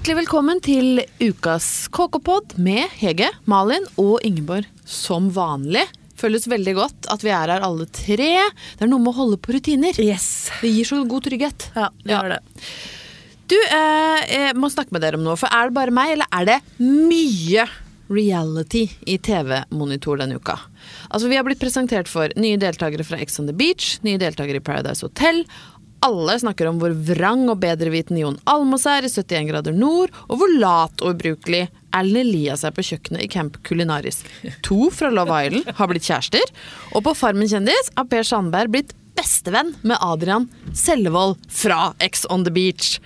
Hjertelig velkommen til ukas KK-pod med Hege, Malin og Ingeborg som vanlig. Føles veldig godt at vi er her alle tre. Det er noe med å holde på rutiner. Yes. Det gir så god trygghet. Ja, det Ja. det. Du, eh, må snakke med dere om noe. For er det bare meg, eller er det mye reality i TV-monitor denne uka? Altså, Vi har blitt presentert for nye deltakere fra Ex on the Beach, nye deltakere i Paradise Hotel. Alle snakker om hvor vrang og bedrevitende Jon Almaas er i 71 grader nord, og hvor lat og ubrukelig Erlend Elias er på kjøkkenet i Camp Culinaris. To fra Love Island har blitt kjærester, og på Farmen kjendis har Per Sandberg blitt bestevenn med Adrian Sellevold fra Ex on the Beach.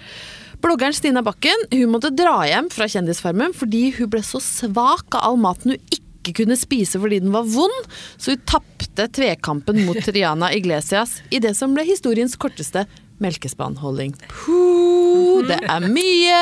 Bloggeren Stina Bakken hun måtte dra hjem fra Kjendisfarmen fordi hun ble så svak av all maten hun ikke kunne spise fordi den var vond, så hun tapte tvekampen mot Triana Iglesias i det som ble historiens korteste melkespannholding. Puh, det er mye!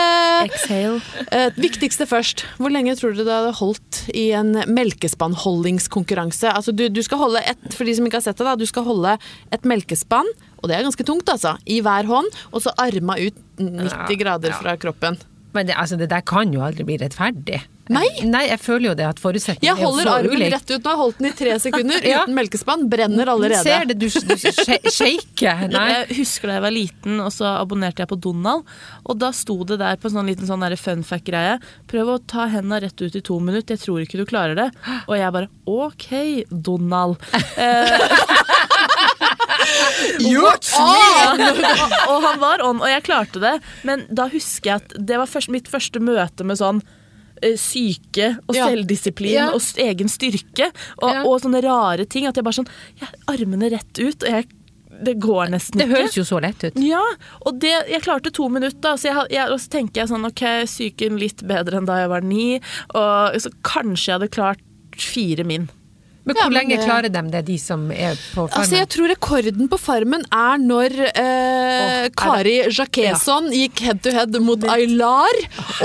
Exhale. Eh, viktigste først. Hvor lenge tror du det hadde holdt i en melkespannholdingskonkurranse? Altså, du, du skal holde et, for de som ikke har sett det, da, du skal holde et melkespann, og det er ganske tungt, altså, i hver hånd, og så arma ut 90 grader fra kroppen. Men det, altså, det der kan jo aldri bli rettferdig. Nei. Nei, jeg føler jo det at forutsetningen Jeg er holder armen rett ut nå, jeg har holdt den i tre sekunder Ja. uten melkespann, brenner allerede. Ser det, du, du shaker. Nei. Jeg husker da jeg var liten, og så abonnerte jeg på Donald. Og da sto det der på en sånn liten sånn fun fact-greie. Prøv å ta henda rett ut i to minutter, jeg tror ikke du klarer det. Og jeg bare OK, Donald. Gjort! og, og han var on, og jeg klarte det. Men da husker jeg at det var først, mitt første møte med sånn eh, syke og Ja. selvdisiplin Ja. og egen styrke. Og, Ja. og sånne rare ting. At jeg bare sånn jeg, Armene rett ut, og jeg, det går nesten ikke. Det høres jo så lett ut. Ja, og det, jeg klarte to minutter, så, jeg, jeg, og så tenker jeg sånn ok, psyken litt bedre enn da jeg var ni, og så kanskje jeg hadde klart fire min. Men Ja, hvor men lenge klarer de det, de som er på farmen? Altså, jeg tror rekorden på Farmen er når eh, Kari Jaquesson gikk head to head mot Aylar.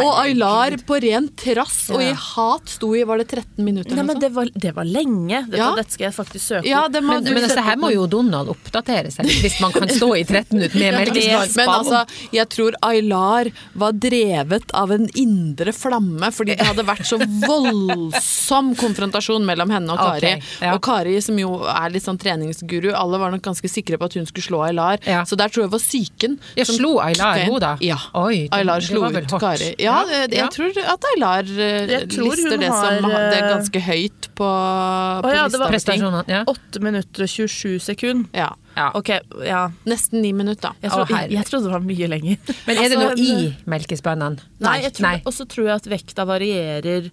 og Aylar på ren trass og i hat sto i var det 13 minutter. Nei, eller men det var, det var lenge. Dette, Ja. dette skal jeg faktisk søke Ja, opp. det må men, men altså, her må jo Donald oppdatere seg hvis man kan stå i 13 minutter med melkespann. Men altså, jeg tror Aylar var drevet av en indre flamme, fordi det hadde vært så voldsom konfrontasjon mellom henne og Kari. Ok, ja. Og Kari, som jo er litt sånn treningsguru, alle var nok ganske sikre på at hun skulle slå Aylar. Ja. Så der tror jeg var psyken. Ja, som slo Aylar henne da? Ja. Oi, det- Aylar det slo var vel ut. Kari. Ja, jeg, jeg ja. tror at Aylar eh, tror lister hun det som har, det er eh, ganske høyt på, på Å ja, det lista. var- ting. Prestasjonene, ja. 8 minutter og 27 sekunder. Ja. Ja. Ok, ja. Nesten ni minutter. Jeg, Å, jeg, jeg trodde det var mye lenger. Men er det Altså, noe i melkespannene? Nei, Nei. Og så tror jeg at vekta varierer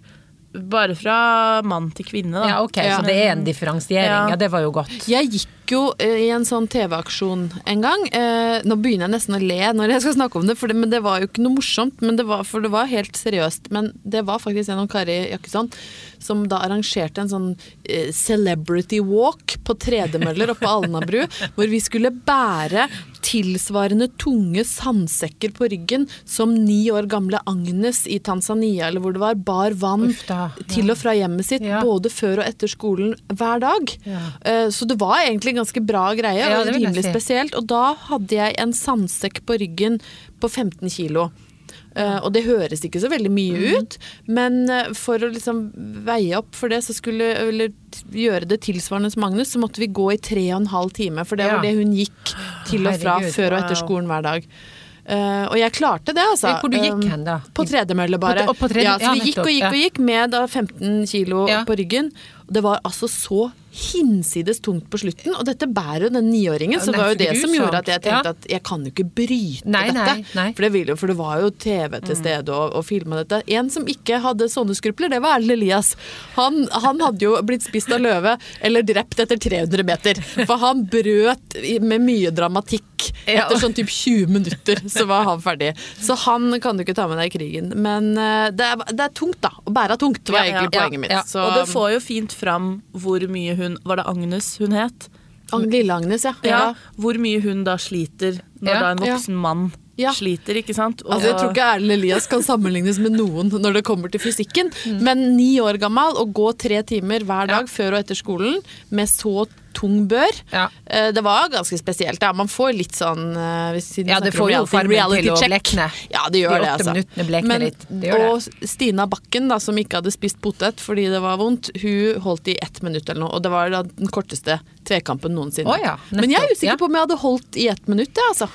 bare fra mann til kvinne. Da. Ja, ok, Ja. så det er en differensiering. Ja. Ja, det var jo godt. Jeg gikk jo eh, i en sånn TV-aksjon en gang. Eh, nå begynner jeg nesten å le når jeg skal snakke om det, for det, men det var jo ikke noe morsomt. Men det var, for det var helt seriøst. Men det var faktisk en av Kari Jakkesson som da arrangerte en sånn eh, celebrity walk på tredemøller oppe på Alnabru, hvor vi skulle bære tilsvarende tunge sandsekker på ryggen som ni år gamle Agnes i Tanzania, eller hvor det var, bar vann da, ja. til og fra hjemmet sitt, Ja. både før og etter skolen hver dag. Ja. Eh, Så det var egentlig ganske bra greie, Ja, og rimelig si. spesielt. Og da hadde jeg en sandsekk på ryggen på 15 kilo. Uh, og det høres ikke så veldig mye mm. ut, men eh, for å liksom veie opp for det, så skulle Eller gjøre det tilsvarende som Magnus, så måtte vi gå i tre og en halv time. For det Ja. var det hun gikk til og fra Herregud, før og etter skolen hver dag. Uh, og jeg klarte det, altså. Hvor du gikk hen da? På tredemølle, bare. På- på tredje- ja, så vi gikk og gikk og gikk med da 15 kilo Ja. på ryggen. Det var altså så hinsides tungt på slutten, og dette bærer jo den niåringen. Så det var jo det som gjorde at jeg tenkte at jeg kan jo ikke bryte Nei, nei, dette. nei. For, det ville, for det var jo TV til stede og, og filma dette. En som ikke hadde sånne skrupler, det var Erlend Elias. Han, han hadde jo blitt spist av løve eller drept etter 300 meter. For han brøt med mye dramatikk. Etter sånn typ 20 minutter så var han ferdig. Så han kan du ikke ta med deg i krigen. Men eh, det er, det er tungt, da. Å bære tungt, var ja, egentlig ja, poenget mitt. ja. Så, Og det får jo fint fram hvor mye hun Var det Agnes hun het? Lille Agnes, ja. Ja, Hvor mye hun da sliter når Ja, da en voksen mann Ja. sliter, ikke sant? Og, Altså, jeg tror ikke Erlend Elias kan sammenlignes med noen når det kommer til fysikken. Men ni år gammel og gå tre timer hver dag før og etter skolen med så tung bør. Ja. Eh, Det var ganske spesielt. Ja. Man får litt sånn eh, Ja, det får jo farmen til å blekne. Ja, det gjør De det, altså. minuttene litt. Det gjør og Stina Bakken, da, som ikke hadde spist potet fordi det var vondt, hun holdt i ett minutt eller noe. Og det var da den korteste tvekampen noensinne. Oh, ja, Men jeg er usikker på om jeg hadde holdt i ett minutt, jeg, altså.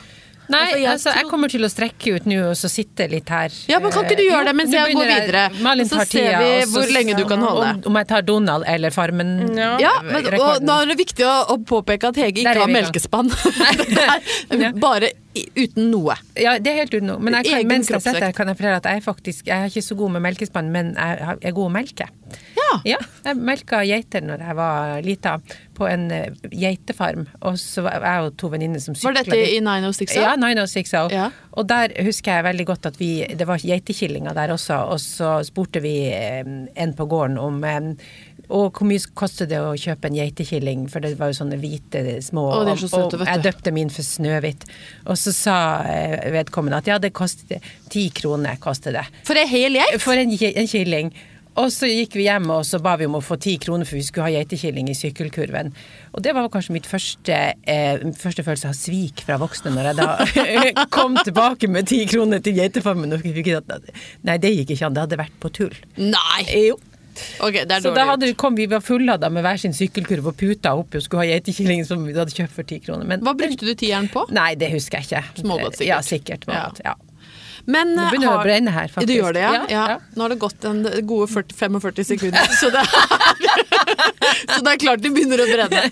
Nei, Altså, jeg altså, jeg kommer til å strekke ut nå og så sitte litt her. Ja, men kan ikke du Eh, gjøre det mens jeg går videre? Malin Så ser vi hvor lenge du kan holde. Om, om jeg tar Donald eller Farmen. Ja. Ja, men, og nå er det viktig å, å påpeke at Hege ikke har melkespann. Bare i, uten noe. Ja, det er helt uten noe. Men jeg kan, mens jeg setter sitter her, kan jeg fortelle at jeg faktisk Jeg er ikke så god med melkespann, men jeg jeg er god å melke. Ja. Jeg melka geiter når jeg var lita, på en eh, geitefarm. Og så var jeg og to venninner som Var dette i 906? Ja, 906 Ja. Og der husker jeg veldig godt at vi Det var geitekillinger der også, og så spurte vi eh, en på gården om eh, og hvor mye koster det å kjøpe en geitekilling, for det var jo sånne hvite små Å, det er så søte, og jeg døpte min for Snøhvit. Og så sa eh, vedkommende at ja, det kostet ti kroner. kostet det. For ei hel geit? For en, en killing. Og så gikk vi hjem og så ba vi om å få ti kroner for vi skulle ha geitekilling i sykkelkurven. Og det var kanskje mitt første, eh, første følelse av svik fra voksne, når jeg da kom tilbake med ti kroner til geitefarmen og fikk at nei, det gikk ikke an, det hadde vært på tull. Nei! Jo. Ok, det er Så da hadde, kom vi var fullada med hver sin sykkelkurv og puta oppi og skulle ha geitekilling som vi hadde kjøpt for ti kroner. Men Hva brukte du tieren på? Nei, det husker jeg ikke. Smågodt, sikkert. Ja, sikkert. Smågodt, ja. Men Nå eh, begynner har, å brenne her, faktisk. Det gjør det, ja? Ja, ja. ja. Nå har det gått en gode 40, 45 sekunder, så det, er, så det er klart det begynner å brenne.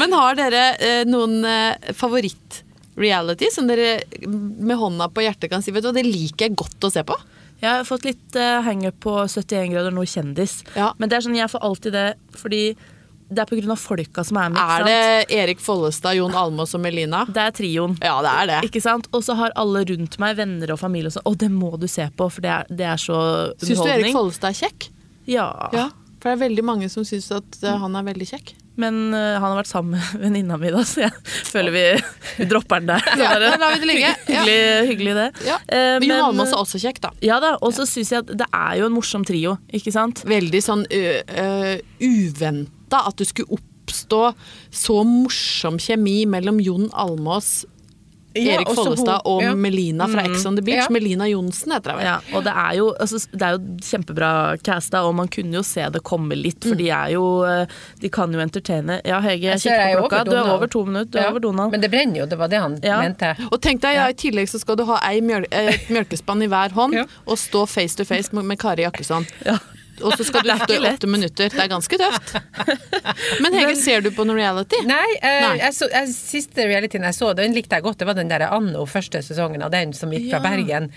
Men har dere eh, noen eh, favoritt-reality som dere med hånda på hjertet kan si vet du, hva, det liker jeg godt å se på? Jeg har fått litt uh, hangup på 71 grader nord kjendis. Ja. Men det er sånn, jeg får alltid det fordi det er pga. folka som er med. Er det Erik Follestad, Jon Almaas og Melina? Det er trioen. Ja, det er det. Ikke sant? Og så har alle rundt meg, venner og familie, og sånn Å, det må du se på, for det er, det er så Syns du Erik. Follestad er kjekk? Ja. Ja. For det er veldig mange som syns at eh, han er veldig kjekk. Men uh, han har vært sammen med venninna mi, da, så jeg føler vi, vi dropper den der. Ja, der lar vi det ligge. Ja. Hyggelig, hyggelig det. Ja. Uh, Men Jon Almaas er også kjekk, da. Ja da, og så syns jeg at det er jo en morsom trio, ikke sant? veldig sånn uh, uventa at det skulle oppstå så morsom kjemi mellom Jon Almås Ja, Erik Follestad og ja. Melina fra Ex on the Beach. Ja. Melina Johnsen heter hun vel. Ja, og det er, jo, altså, det er jo kjempebra casta, og man kunne jo se det komme litt, Mm. for de er jo eh, De kan jo entertaine. Ja, Hege, jeg ser på klokka. Du er over to minutter. Du er over Donald. Men det brenner jo, det var det han Ja. mente. Og tenk deg, ja, I tillegg så skal du ha ei mjøl et mjølkespann i hver hånd Ja. og stå face to face med, med Kari Jakkesson. Og så skal du Det stå i åtte minutter. Det er ganske tøft. Men Hege, ser du på noe reality? Nei, eh, Nei. Jeg så, jeg, siste realityen jeg så, den likte jeg godt. Det var den der Anno, første sesongen av den som gikk fra Ja. Bergen.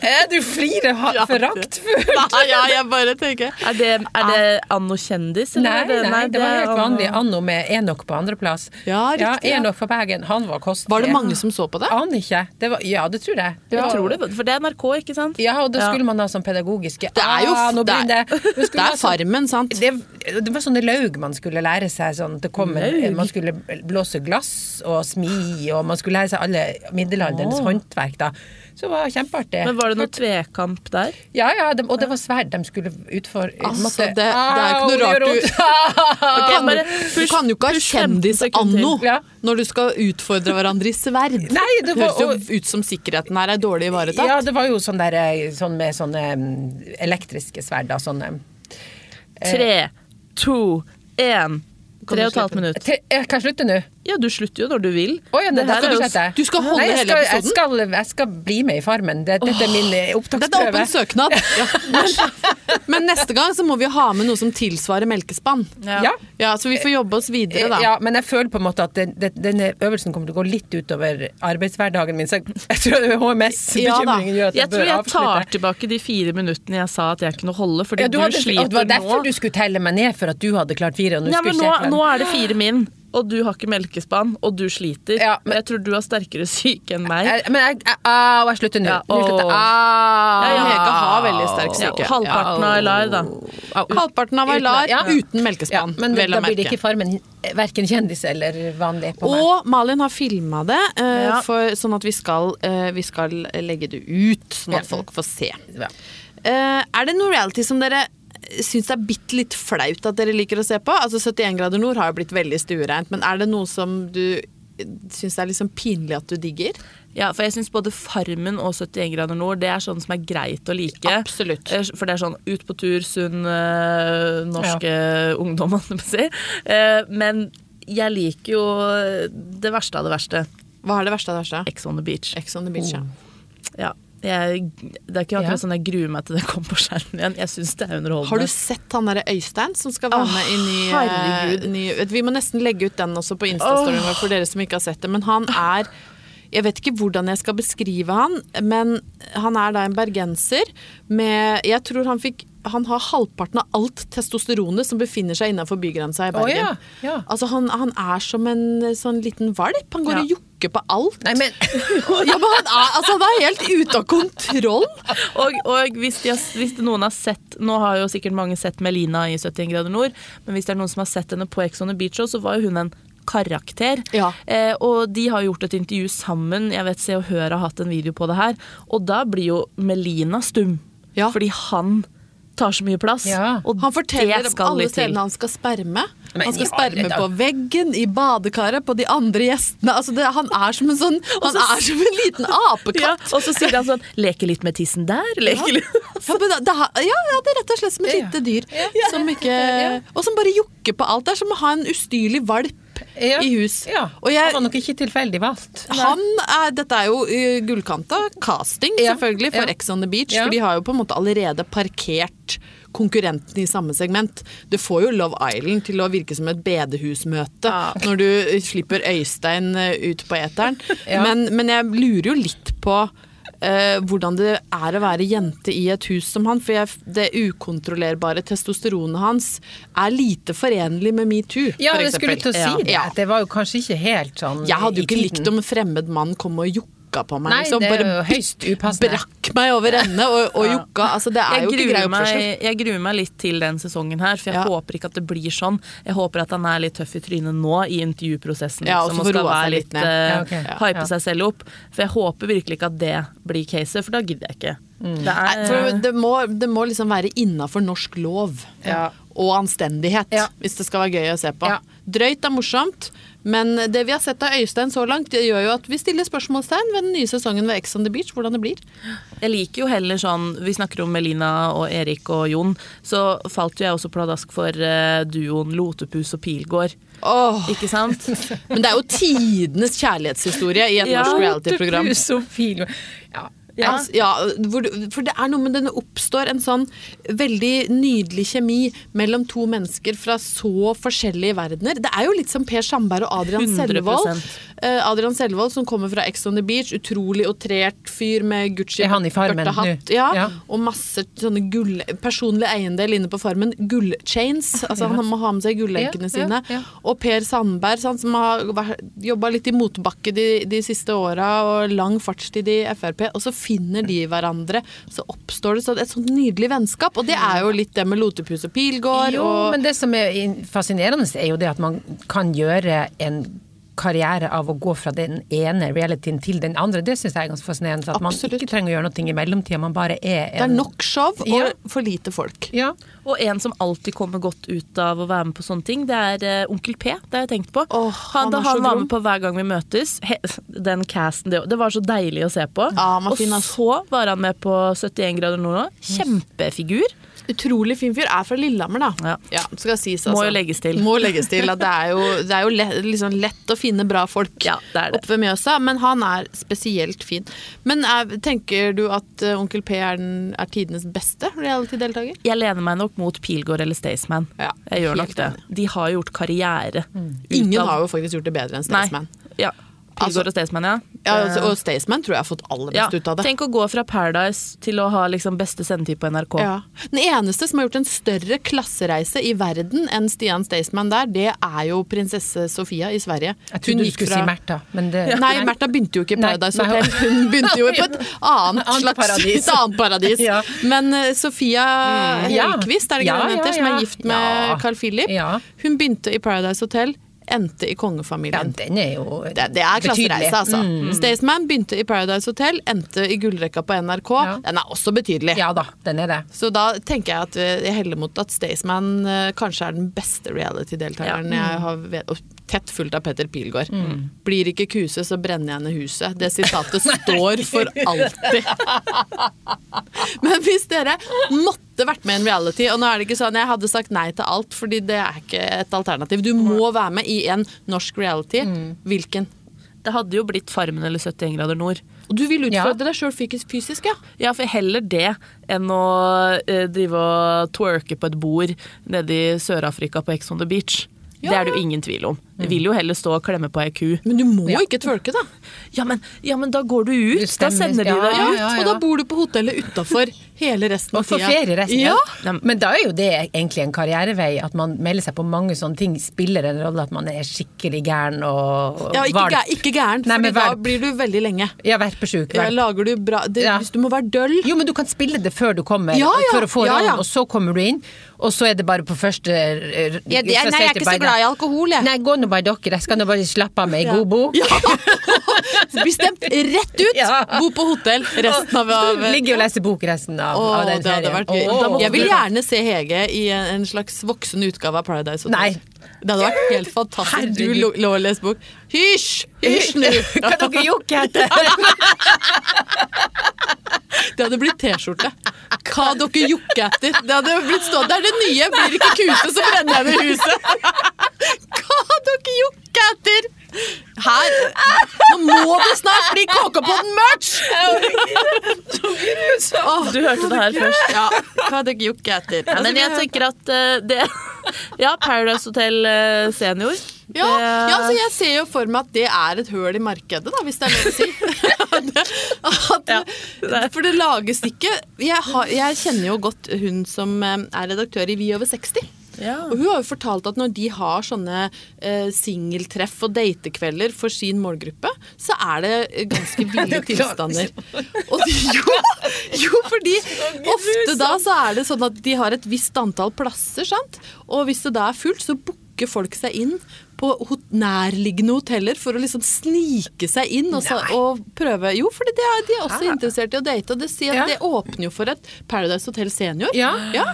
Eh, du flirer Ja. foraktfullt! Nei, ja, jeg bare tenker Er det, er det Anno kjendis? eller Nei, det, nei, det var helt vanlig Anno- med Enok på andreplass. Ja, riktig, ja. Enok fra Bergen, han var kostelig. Var det mange som så på det? Aner ikke. Det var, ja, det tror jeg. Det Jeg tror det, for det er NRK, ikke sant? Ja, og da Ja. skulle man ha sånn pedagogiske Det er jo ah, nå det er, det. Er sånn- Farmen, sant? det, det var sånne laug man skulle lære seg. Sånn, det kom man skulle blåse glass og smi, og man skulle lære seg alle middelalderens oh. håndverk. da. Så det var kjempeartig. Men var det noe tvekamp der? Ja, ja, de, og det var sverd de skulle utfor. Altså, det- det er ikke noe rart du- du kan, du kan jo ikke ha kjendis-anno. Ja. når du skal utfordre hverandre i sverd. Nei, det var- Høres jo ut som sikkerheten her er dårlig ivaretatt. Ja, det var jo sånn der, eh, sånn med sånne mm, elektriske sverd. da, Sånne Tre, to, én. Tre og et halvt minutt. Te- Jeg kan slutte nå. Ja, du slutter jo når du vil. Oh, ja, det Det skal du sette. Du skal holde Nei, jeg hele episoden? jeg skal, jeg skal bli med i Farmen. Det, dette er min opptaksprøve. Dette er åpen søknad. Men neste gang så må vi ha med noe som tilsvarer melkespann. Ja. Ja, Så vi får jobbe oss videre, da. Ja, men jeg føler på en måte at den, den, denne øvelsen kommer til å gå litt utover arbeidshverdagen min. Så jeg, jeg tror Ja. HMS-bekymringen gjør at jeg, Jeg tror bør jeg tar tilbake de fire minuttene jeg sa at jeg kunne holde, fordi Ja, du du, hadde, og nå. det var derfor nå. du skulle telle meg ned, for at du hadde klart fire. Og nå Ja, men skulle nå, nå er det fire min, og du har ikke melkespann, og du sliter. Ja, men- jeg tror du har sterkere syke enn meg. Jeg- Men jeg, jeg, au, jeg slutter nå. Ja, jeg. Ja, ja, Hege har veldig sterk Ja, syke. halvparten av Aylar, da. Halvparten av Aylar Ja. uten Ja, melkespann, men vel da blir det ikke Farmen verken kjendis eller vanlig på meg. Og Malin har filma det, uh, Ja. for, sånn at vi skal, uh, vi skal legge det ut, sånn at Ja. folk får se. Ja. Eh, er det noe reality som dere syns det er bitte litt flaut at dere liker å se på. Altså 71 grader nord har jo blitt veldig stuereint, men er det noe som du syns er liksom pinlig at du digger? Ja, for jeg syns både Farmen og 71 grader nord det er sånn som er greit å like. Absolutt. Eh, For det er sånn ut på tur, sunn eh, norske ungdom, holdt jeg på å si. Eh, men jeg liker jo det verste av det verste. Hva er det verste av det verste? Ex on the beach. Ex on the beach, ja. Ja. Jeg, det er ikke akkurat Ja. sånn jeg gruer meg til det kommer på skjermen igjen. Jeg syns det er underholdende. Har du sett han derre Øystein som skal være med med i ny, eh, ny Vi må nesten legge ut den også på Insta-storyen vår for dere som ikke har sett det. Men han er Jeg vet ikke hvordan jeg skal beskrive han, men han er da en bergenser med Jeg tror han fikk han har halvparten av alt testosteronet som befinner seg innenfor bygrensa i Bergen. Bergen. ja, ja. Altså han, han er som en sånn liten valp. Han går Ja. og jokker på alt. Nei, men Ja, men han er, altså, han er helt ute av kontroll. Og, og hvis, de hvis noen har sett Nå har jo sikkert mange sett Melina i 71 grader nord, men hvis det er noen som har sett henne på Ex on the Beach, så var jo hun en karakter. Ja. Eh, og de har gjort et intervju sammen. Jeg vet Se og Hør har hatt en video på det her. Og da blir jo Melina stum. Ja. Fordi han tar så mye plass. Ja. Og Han forteller om alle stedene han skal sperme. Men Han skal sperme på veggen, i badekaret, på de andre gjestene. Altså det, han er som en sånn Han er som en liten Ja, apekatt. og så sier han sånn Leke litt med tissen der. leker litt. Ja, men det, ja, ja, det er rett og slett som et Ja. lite dyr. Som ikke, og som bare jokker på alt. Det er som å ha en ustyrlig valp Ja. i hus. Ja. Og jeg, Han var nok ikke tilfeldig valgt. han er, dette er jo uh, gullkanta casting, Ja. selvfølgelig, for. Ex on the Beach. For de har jo på en måte allerede parkert konkurrenten i samme segment. Du får jo Love Island til å virke som et bedehusmøte Ja. når du slipper Øystein uh, ut på eteren. Ja. men, men jeg lurer jo litt på eh, hvordan det er å være jente i et hus som han. For jeg, det ukontrollerbare testosteronet hans er lite forenlig med metoo. Ja, jeg skulle du til å si det. Ja. Det var jo kanskje ikke helt sånn Jeg hadde jo ikke likt om en fremmed mann kom og jokka på meg. Nei, liksom. det er Bare jo høyst upassende. brakk meg over ende og, og jokka. Altså, det er Jeg jo ikke grei oppførsel. meg, jeg gruer meg litt til den sesongen her, for jeg Ja. håper ikke at det blir sånn. Jeg håper at han er litt tøff i trynet nå i intervjuprosessen. Ja, og liksom, så skal være litt litt eh, Ja, okay. Hype Ja. seg selv opp. For jeg håper virkelig ikke at det blir caset, for da gidder jeg ikke. Det Nei, er, for det, må, det må liksom være innafor norsk lov Ja. og anstendighet Ja. hvis det skal være gøy å se på. Ja. Drøyt er morsomt, men det vi har sett av Øystein så langt, det gjør jo at vi stiller spørsmålstegn ved den nye sesongen ved Ex on the Beach, hvordan det blir. Jeg liker jo heller sånn Vi snakker om Melina og Erik og Jon. Så falt jo jeg også pladask for eh, duoen Lotepus og Pilgård. Oh. Ikke sant? men det er jo tidenes kjærlighetshistorie i et Ja, norsk reality-program. Ja. Ja. Altså, ja, hvor, for det er noe med den oppstår en sånn veldig nydelig kjemi mellom to mennesker fra så forskjellige verdener. Det er jo litt som Per Sandberg og Adrian 100%. Selvold. Uh, Adrian Selvold som kommer fra Ex on the Beach, utrolig outrert fyr med Gucci Er han i Farmen hatt. Ja, Ja. Og masse sånne gull, personlig eiendel inne på Farmen. Gullchains. Altså Han må ha med seg gullenkene sine. Og Per Sandberg, sånn, som har jobba litt i motbakke de, de siste åra, og lang fartstid i Frp. Og så finner de hverandre. Så oppstår det så et sånt nydelig vennskap. Og det er jo litt det med Lotepus og Pilgård. Jo, og, men det som er fascinerende, er jo det at man kan gjøre en karriere av å gå fra den ene realityen til den andre. Det syns jeg er ganske fascinerende. At Absolutt. man ikke trenger å gjøre noe i mellomtida, man bare er det er nok show og Ja. for lite folk. Ja. Og en som alltid kommer godt ut av å være med på sånne ting, det er eh, Onkel P. Det har jeg tenkt på. Oh, han, han da han var med på Hver gang vi møtes, he, den casten, det, det var så deilig å se på. Ja, og så var han med på 71 grader nord nå. Kjempefigur. Utrolig fin fyr. Er fra Lillehammer, da. Ja. skal sies, Må altså. jo legges til. Må legges til det er jo, det er jo lett, liksom lett å finne bra folk Ja, det det. oppe ved Mjøsa, men han er spesielt fin. Men er, tenker du at eh, Onkel P er, den, er tidenes beste reality-deltaker? Jeg lener meg nok mot Pilgård eller Staysman. Ja, jeg gjør nok det. De har gjort karriere. Mm. Ingen har jo faktisk gjort det bedre enn Staysman. Ja. Pilgård og Staysman, ja. Ja, altså, og Staysman tror jeg har fått aller Ja, best ut av det. Tenk å gå fra Paradise til å ha liksom beste sendetid på NRK. Ja. Den eneste som har gjort en større klassereise i verden enn Stian Staysman der, det er jo prinsesse Sofia i Sverige. Jeg trodde du skulle si Märtha, men det Nei, Märtha begynte jo ikke i Paradise nei. Hotel. Hun begynte jo på et annet, Annet slags paradis. et annet paradis. Ja. Men uh, Sofia mm, Hellquist, er det ikke Ja, det hun heter, som er gift med Ja. Carl Philip, Ja. hun begynte i Paradise Hotel. Endte i kongefamilien. Ja, den er jo Det, det er klassereise, altså. Mm. Staysman begynte i Paradise Hotel, endte i gullrekka på NRK. Ja. Den er også betydelig. Ja da, den er det. Så da tenker jeg at eh, jeg heller mot at Staysman eh, kanskje er den beste reality-deltakeren jeg har vet, og tett fulgt av Petter Pilgaard. Blir ikke kuse, så brenner jeg ned huset. Det sitatet står for alltid. Men hvis dere måtte vært med i en reality, og nå er det ikke sånn jeg hadde sagt nei til alt, fordi det er ikke et alternativ. Du må være med i en norsk reality. Hvilken? Det hadde jo blitt Farmen eller 71 grader nord. Og du vil Ja. utfordre deg sjøl fysisk, ja? Ja, for heller det enn å eh, drive og twerke på et bord nede i Sør-Afrika på Ex on the Beach. Det er det jo ingen tvil om. Jeg vil jo heller stå og klemme på ei ku. Men du må Ja. ikke tvølke da. Ja men, ja, men da går du ut. Du Da sender de deg ja, ut. ja, Og da bor du på hotellet utafor hele resten Og av tida. ferie resten. Ja. Ja. Men da er jo det egentlig en karrierevei, at man melder seg på mange sånne ting. Spiller en rolle at man er skikkelig gæren og og Ja, ikke, valp. gæ ikke gæren, for men da blir du veldig lenge. Ja, verpesjuk. Ja, lager du bra det, Ja. Hvis du må være døll Jo, men du kan spille det før du kommer, Ja, ja. for å få Ja, rollen, ja. og så kommer du inn. Og så er det bare på første Ja, det- nei, jeg er ikke så glad i alkohol, jeg. Nei, gå nå bare dere, jeg skal nå bare slappe av med ei god bok. Ja. Bestemt rett ut! Ja. Bo på hotell resten av, av Ligge og lese bok resten av, Åh, av den det hadde serien. vært gøy. Åh. Jeg vil gjerne se Hege i en, en slags voksen utgave av Paradise Hotel. Nei. Det hadde vært helt fantastisk. Du lå og leste bok. Hysj! Hysj nå! Hva dere jokke etter? Det hadde blitt T-skjorte. Hva dere jokker etter. Det hadde blitt stått er det nye. Blir ikke kuse, så brenner jeg ned huset. Hva dere jokker etter. Her Nå må det snart bli KK-podden-merch! Du hørte det her først. Ja, hva dere jokker etter. Altså, Men jeg tenker at eh, det Ja, Paradise Hotel eh, senior. Ja, ja så jeg ser jo for meg at det er et høl i markedet, da, hvis det er lov å si. At, at, for det lages ikke jeg, har, jeg kjenner jo godt hun som eh, er redaktør i Vi over 60. Ja. Og hun har jo fortalt at når de har sånne eh, singeltreff og datekvelder for sin målgruppe, så er det eh, ganske ville tilstander. Og jo, jo, fordi ofte da så er det sånn at de har et visst antall plasser, sant? Og hvis det da er fullt, så booker folk seg inn på hot nærliggende hoteller for å liksom snike seg inn og, så, og prøve Jo, for de er, de også interessert i å date, og det, sier at Ja. det åpner jo for et Paradise Hotel Senior. Ja. ja.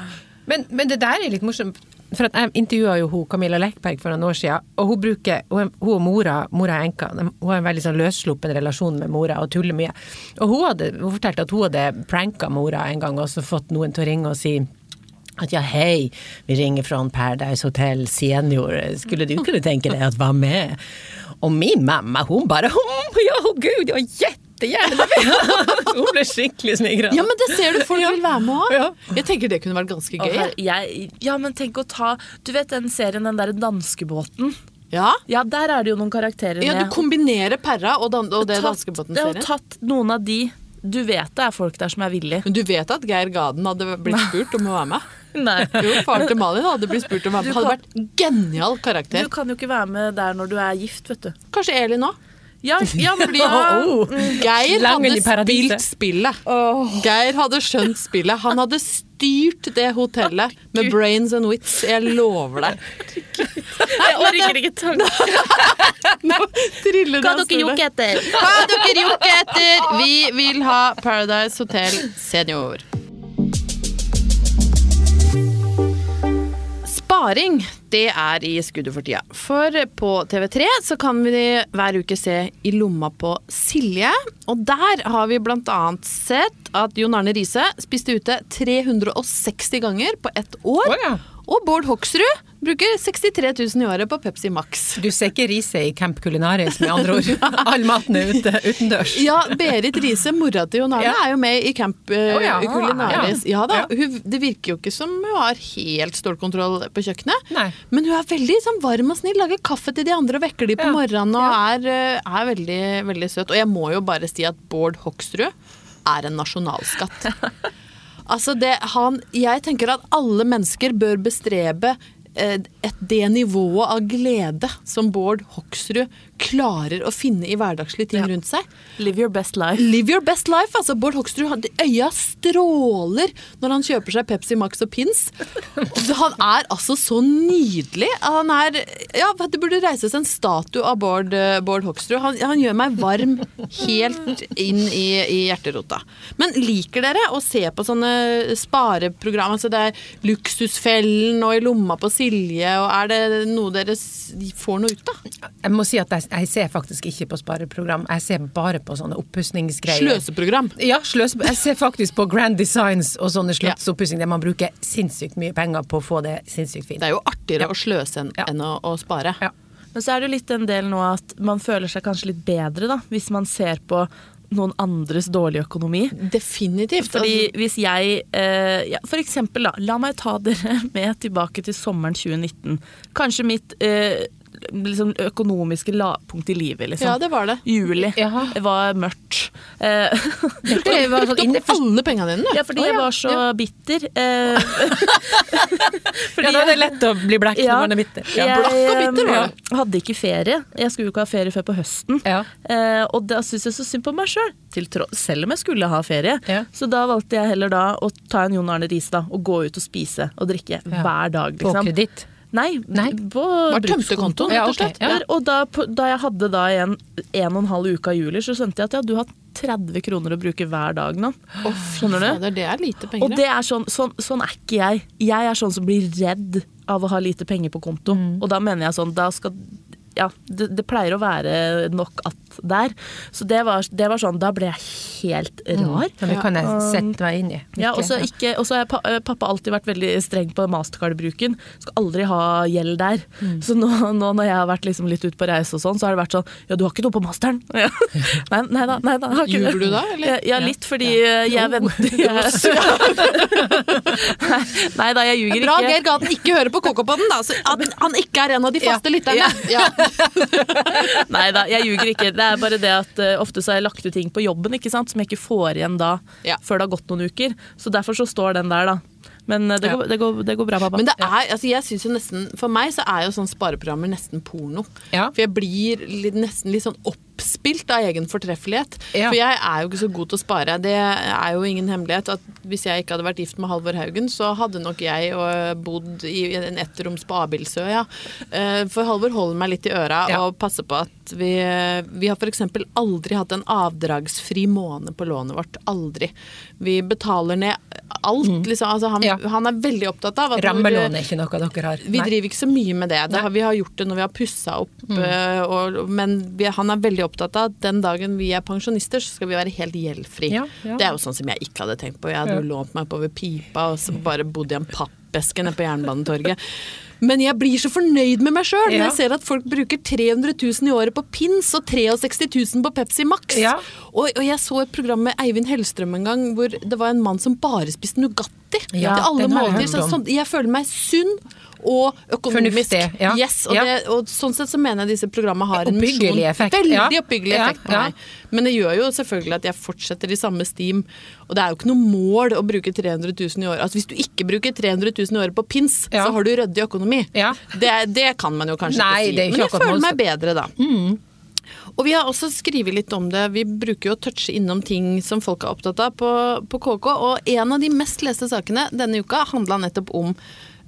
Men, men det der er litt morsomt. For Jeg intervjua jo hun, Camilla Lekberg for noen år siden, og hun bruker, hun, og mora, mora er enka, hun har en veldig sånn løssluppen relasjon med mora og tuller mye. Og hun, hadde, hun fortalte at hun hadde pranka mora en gang og så fått noen til å ringe og si at ja, hei, vi ringer fra Paradise Hotel Senior, skulle du kunne tenke deg at var med? Og min mamma, hun bare, «Hm, ja, gud, ja, jättegärna. hun ble skikkelig smigra. Ja, men det ser du folk vil være med òg. Ja. Jeg tenker det kunne vært ganske gøy. her- jeg, ja, men tenk å ta Du vet den serien, den derre danskebåten? Ja. Ja, der er det jo noen karakterer ja, du kombinerer Perra og, dan og det ja, danskebåten-serien. tatt noen av de Du vet det er folk der som er villige. Men du vet at Geir Gaden hadde blitt spurt om å være med? Nei. Jo, faren til Malin hadde blitt spurt om å være med. Hadde vært genial karakter. Du kan jo ikke være med der når du er gift, vet du. Kanskje Elin òg. Ja, ja fordi, ja. Oh. Geir hadde spilt spillet. Geir hadde skjønt spillet. Han hadde styrt det hotellet med brains and wits. Jeg lover deg. Jeg orker ikke tanken. Nå triller det av dere jokker etter? Hva dere jokker etter? Vi vil ha Paradise Hotel Senior. Sparing, det er i skuddet for tida. For på TV3 så kan vi hver uke se I lomma på Silje. Og der har vi annet sett at Jon Arne Riise spiste ute 360 ganger på ett år. Oh, ja. Og Bård Hoksrud bruker 63 000 i året på Pepsi Max. Du ser ikke Riise i Camp Culinaris, med andre ord. All maten er ute, utendørs. Ja, Berit Riise, mora til Jon Arne, Ja. er jo med i Camp uh, oh, ja. Culinaris. Ja, da, hun, det virker jo ikke som hun har helt stålkontroll på kjøkkenet. Nei. Men hun er veldig sånn, varm og snill, lager kaffe til de andre og vekker de på morgenen og er, eh, er veldig, veldig søt. Og jeg må jo bare si at Bård Hoksrud er en nasjonalskatt. Altså det, han, jeg tenker at alle mennesker bør bestrebe et det nivået av glede som Bård Hoksrud klarer å finne i hverdagslige ting Ja. rundt seg. Live your best life. Live your best life! Altså, Bård Hoksrud, øya stråler når han kjøper seg Pepsi Max og pins. Han er altså så nydelig. Han er Ja, det burde reises en statue av Bård, eh, Bård Hoksrud. Han, han gjør meg varm helt inn i, i hjerterota. Men liker dere å se på sånne spareprogram? Altså det er Luksusfellen og I lomma på Silje, og er det noe dere får noe ut av? Jeg må si at jeg, jeg ser faktisk ikke på spareprogram. Jeg ser bare på sånne oppussingsgreier. Sløseprogram. Ja, sløse. Jeg ser faktisk på Grand Designs og sånne slottsoppussing der man bruker sinnssykt mye penger på å få det sinnssykt fint. Det er jo artigere å sløse enn Ja. enn å, å spare. Ja. Men så er det jo litt en del nå at man føler seg kanskje litt bedre, da, hvis man ser på noen andres dårlige økonomi. Definitivt. Fordi Altså, hvis jeg eh, ja, For eksempel, da. La meg ta dere med tilbake til sommeren 2019. Kanskje mitt eh, liksom økonomiske lavpunkt i livet, liksom. ja, det var det. Juli. Jaha. Det var mørkt. Eh, Det var sånn Brukte opp alle pengene dine, du. ja, fordi Å, jeg var så bitter. Eh, Ja, da er det lett å bli blekk når man er bitter. Ja. jeg blakk og bitter var det. hadde ikke ferie. Jeg skulle jo ikke ha ferie før på høsten. Ja. Eh, og da syns jeg så synd på meg sjøl, selv om jeg skulle ha ferie. Ja. Så da valgte jeg heller da å ta en Jon Arne Riis, da, og gå ut og spise og drikke Ja. hver dag. På Liksom. kreditt. Nei, Nei. på kontoen, rett og slett. Ja. Og da, da jeg hadde da en, en og en halv uke av juli, så skjønte jeg at ja, du har 30 kroner å bruke hver dag nå. Skjønner du? Fader, det er lite penger. Og det er sånn, sånn, sånn er ikke jeg. Jeg er sånn som blir redd av å ha lite penger på konto. Mm. Og da mener jeg sånn, da skal ja, det, det pleier å være nok at der. Så det var, det var sånn, da ble jeg helt rar. Mm, det kan jeg sette meg inn i. Ja, og så Ikke- ikke- og så har pa- eh, pappa alltid vært veldig streng på mastercard-bruken. Skal aldri ha gjeld der. Mm. Så nå, nå når jeg har vært liksom litt ute på reise og sånn, så har det vært sånn Ja, du har ikke noe på masteren? Ja. Nei, nei da. Nei, da har ikke Ljuger du da, eller? Ja, ja litt, fordi ja. jeg venter nei, nei da, jeg ljuger Bra ikke. Geir Gaten ikke hører på KK-podden, da. Så at han ikke er en av de faste lytterne. Ja. Nei da, jeg ljuger ikke. Det er bare det at uh, ofte så har jeg lagt ut ting på jobben ikke sant, som jeg ikke får igjen da Ja. før det har gått noen uker. Så derfor så står den der, da. Men uh, det, Ja. går, det, går, det går bra, pappa. Men det er, altså jeg synes jo nesten For meg så er jo sånn spareprogrammer nesten porno. Ja. For jeg blir litt, nesten litt sånn oppspilt av egen fortreffelighet. Ja. For jeg er jo ikke så god til å spare. Det er jo ingen hemmelighet at hvis jeg ikke hadde vært gift med Halvor Haugen, så hadde nok jeg bodd i en ettroms på Abildsøya. Ja. For Halvor holder meg litt i øra Ja. og passer på at vi Vi har f.eks. aldri hatt en avdragsfri måned på lånet vårt. Aldri. Vi betaler ned alt, liksom. Altså, han, Mm. Ja. han er veldig opptatt av at Rammelån er ikke noe dere har. vi Nei. driver ikke så mye med det. det har, vi har gjort det når vi har pussa opp. Mm. øh, Og, men vi, han er veldig opptatt av at den dagen vi er pensjonister, så skal vi være helt gjeldfri. Ja, ja. Det er jo sånn som jeg ikke hadde tenkt på. Jeg hadde jo lånt meg oppover pipa og så bare bodd i en pappeske nede på Jernbanetorget. Men jeg blir så fornøyd med meg sjøl når Ja. jeg ser at folk bruker 300 000 i året på pins og 63 000 på Pepsi Max. Ja. Og, og jeg så et program med Eivind Hellstrøm en gang hvor det var en mann som bare spiste Nugatti Ja, til alle måltider. Sånn, sånn, jeg føler meg sunn og økonomisk. Fornuftig, ja. Yes, og, Ja. det, og sånn sett så mener jeg disse programmene har en misjon. effekt, Veldig oppbyggelig Ja, effekt på ja. meg. Men det gjør jo selvfølgelig at jeg fortsetter i samme steam. Og det er jo ikke noe mål å bruke 300 000 i året. Altså Hvis du ikke bruker 300 000 i året på pins, Ja. så har du ryddig økonomi. Ja. Det, det kan man jo kanskje Nei, ikke si. Men jeg føler meg bedre da. Og vi har også skrevet litt om det. Vi bruker jo å touche innom ting som folk er opptatt av på, på KK. Og en av de mest leste sakene denne uka handla nettopp om